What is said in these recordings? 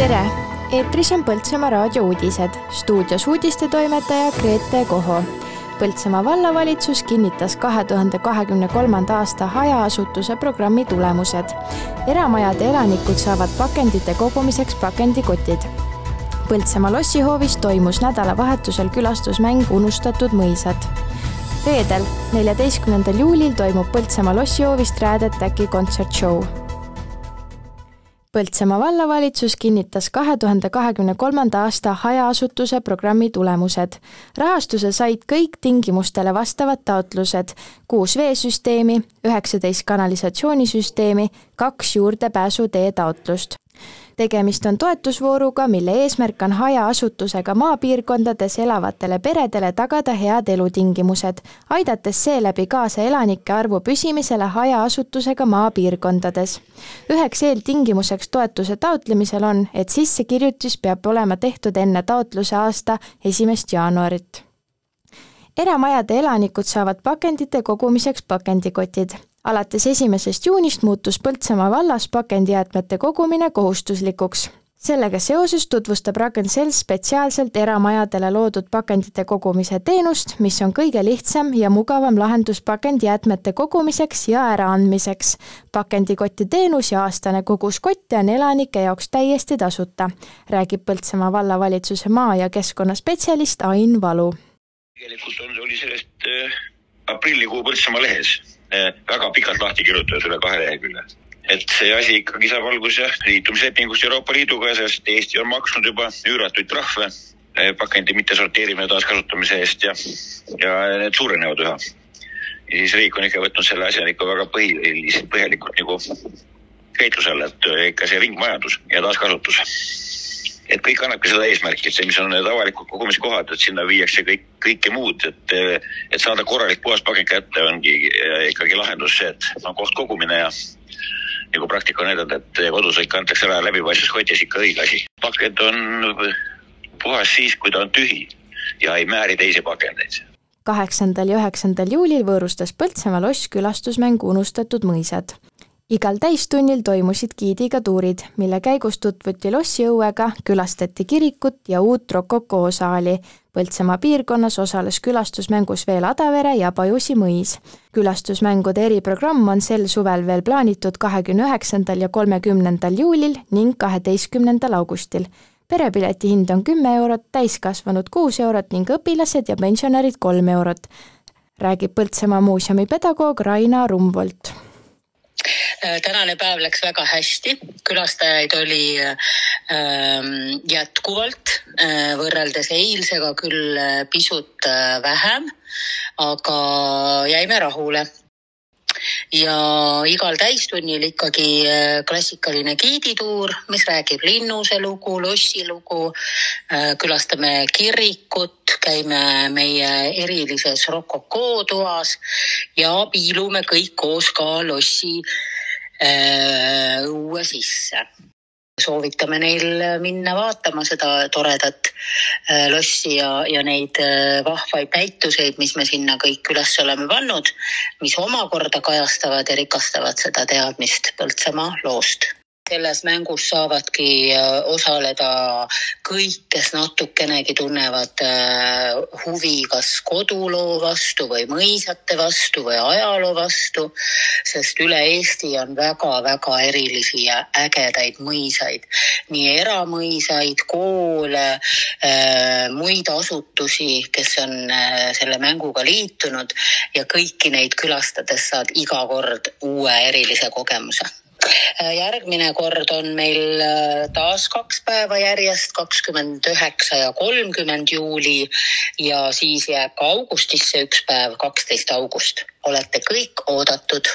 tere, eetris on Põltsamaa raadio uudised, stuudios uudistetoimetaja Grete Koho. Põltsamaa vallavalitsus kinnitas kahe tuhande kahekümne kolmanda aasta hajaasutuse programmi tulemused. eramajade elanikud saavad pakendite kogumiseks pakendikotid. Põltsamaa lossihoovis toimus nädalavahetusel külastusmäng Unustatud mõisad reedel, neljateistkümnendal juulil toimub Põltsamaa lossihoovis Trad Attacki kontsertshow Põltsamaa vallavalitsus kinnitas kahe tuhande kahekümne kolmanda aasta hajaasutuse programmi tulemused. rahastuse said kõik tingimustele vastavad taotlused, kuus veesüsteemi, üheksateist kanalisatsioonisüsteemi, kaks juurdepääsutee taotlust tegemist on toetusvooruga, mille eesmärk on hajaasustusega maapiirkondades elavatele peredele tagada head elutingimused, aidates seeläbi kaasa elanike arvu püsimisele hajaasustusega maapiirkondades. üheks eeltingimuseks toetuse taotlemisel on, et sissekirjutis peab olema tehtud enne taotluse aasta esimest jaanuarit eramajade elanikud saavad pakendite kogumiseks pakendikotid alates esimesest juunist muutus Põltsamaa vallas pakendijäätmete kogumine kohustuslikuks. sellega seoses tutvustab Ragn-Sells spetsiaalselt eramajadele loodud pakendite kogumise teenust, mis on kõige lihtsam ja mugavam lahendus pakendijäätmete kogumiseks ja äraandmiseks. pakendikotti teenus ja aastane kogus kotte on elanike jaoks täiesti tasuta, räägib Põltsamaa vallavalitsuse maa- ja keskkonnaspetsialist Ain Valu. Tegelikult on, oli sellest äh, aprillikuu Põltsamaa lehes Eh, väga pikalt lahti kirjutatud üle kahe lehekülje. et see asi ikkagi saab alguse liitumislepingust Euroopa Liiduga sellest Eesti on maksnud juba üüratuid trahve eh, pakendi mittesorteerimise taaskasutamise eest ja, ja need suurenevad üha. ja siis riik on ikka võtnud selle asja ikka väga põhiliselt, põhjalikult nagu käitluse alla, et ikka see ringmajandus ja taaskasutus et kõik annabki seda eesmärki, et see, mis on need avalikud kogumiskohad, et sinna viiakse kõik, kõike muud, et, et saada korralik puhas pakend kätte, ongi ikkagi lahendus see, et on koht kogumine ja nagu praktika on näidanud, et kodus ikka antakse ära läbipaistvas kotis ikka õige asi. pakend on puhas siis, kui ta on tühi ja ei määri teisi pakendeid kaheksandal ja üheksandal juulil võõrustas Põltsamaa loss külastusmängu Unustatud mõisad igal täistunnil toimusid giidiga tuurid, mille käigus tutvuti lossiõuega, külastati kirikut ja uut Rokoko saali. Põltsamaa piirkonnas osales külastusmängus veel Adavere ja Pajusi mõis. külastusmängude eriprogramm on sel suvel veel plaanitud kahekümne üheksandal ja kolmekümnendal juulil ning kaheteistkümnendal augustil perepileti hind on kümme eurot, täiskasvanud kuus eurot ning õpilased ja pensionärid kolm eurot, räägib Põltsamaa muuseumi pedagoog Raina Rumvolt Äh, tänane päev läks väga hästi, külastajaid oli ähm, jätkuvalt äh, võrreldes eilsega küll äh, pisut vähem, aga jäime rahule ja igal täistunnil ikkagi äh, klassikaline giidituur, mis räägib linnuse lugu, lossi lugu. Äh, külastame kirikut, käime meie erilises rokokoo toas ja piilume kõik koos ka lossi äh, õue sisse. Soovitame neil minna vaatama seda toredat äh, lossi ja, ja neid äh, vahvaid näituseid, mis me sinna kõik üles oleme pannud, mis omakorda kajastavad ja rikastavad seda teadmist Põltsamaa loost selles mängus saavadki äh, osaleda kõik, kes natukenegi tunnevad äh, huvi kas koduloo vastu või mõisate vastu või ajaloo vastu, sest üle Eesti on väga-väga erilisi ja ägedaid mõisaid, nii eramõisaid, koole, äh, muid asutusi, kes on selle mänguga liitunud ja kõiki neid külastades saad iga kord uue erilise kogemuse järgmine kord on meil äh, taas kaks päeva järjest, kakskümmend üheksa ja kolmkümmend juuli ja siis jääb ka augustisse üks päev, kaksteist august. olete kõik oodatud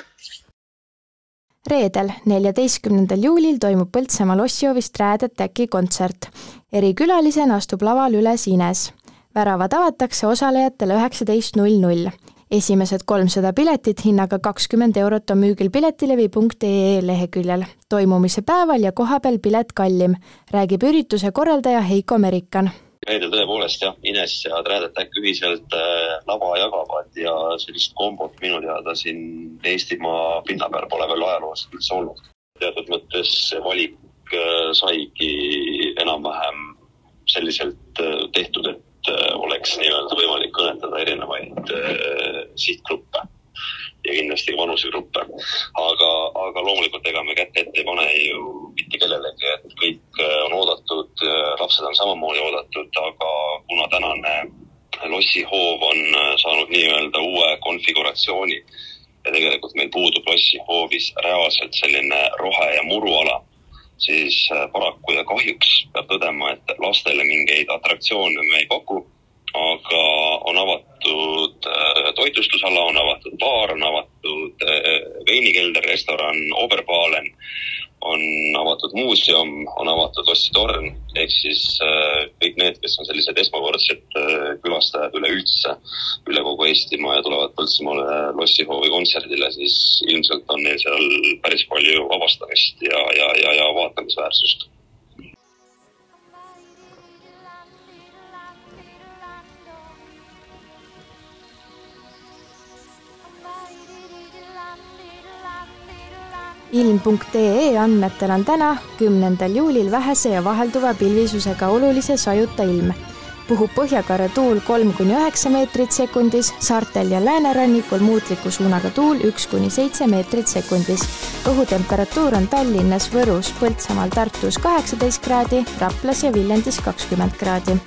reedel, neljateistkümnendal juulil toimub Põltsamaa lossihoovis Trad Attacki kontsert. erikülalisena astub lavale üles Ines. väravad avatakse osalejatele üheksateist null null esimesed kolmsada piletit hinnaga kakskümmend eurot on müügil piletilevi.ee leheküljel. toimumise päeval ja kohapeal pilet kallim, räägib ürituse korraldaja Heiko Merikan reedel tõepoolest jah, Ines ja Trad Attack ühiselt äh, lava jagavad ja sellist kombot minu teada siin Eestimaa pinna peal pole veel ajaloos üldse olnud. teatud mõttes see valik äh, saigi enam-vähem selliselt tehtud, et oleks nii-öelda võimalik kõnetada erinevaid sihtgruppe ja kindlasti ka vanusegruppe. aga, aga loomulikult ega me kätt ette ei pane ju mitte kellelegi, et kõik on oodatud, lapsed on samamoodi oodatud, aga kuna tänane lossihoov on saanud nii-öelda uue konfiguratsiooni ja tegelikult meil puudub lossihoovis reaalselt selline rohe- ja muruala, siis paraku ja kahjuks peab tõdema, et lastele mingeid atraktsioone me ei paku aga on avatud äh, toitlustusala, on avatud baar, on avatud äh, veinikelder, restoran, Oberbalen, on avatud muuseum, on avatud lossitorn, ehk siis äh, kõik need, kes on sellised esmakordsed külastajad üleüldse üle kogu Eestimaa ja tulevad Põltsamaale lossihoovi kontserdile, siis ilmselt on neil seal päris palju vabastamist ja, ja, ja, ja vaatamisväärsust ilm.ee andmetel on täna, kümnendal juulil vähese ja vahelduva pilvisusega olulise sajuta ilm. Puhub põhjakare tuul kolm kuni üheksa meetrit sekundis, saartel ja läänerannikul muutliku suunaga tuul üks kuni seitse meetrit sekundis. õhutemperatuur on Tallinnas, Võrus, Põltsamaal, Tartus kaheksateist kraadi, Raplas ja Viljandis kakskümmend kraadi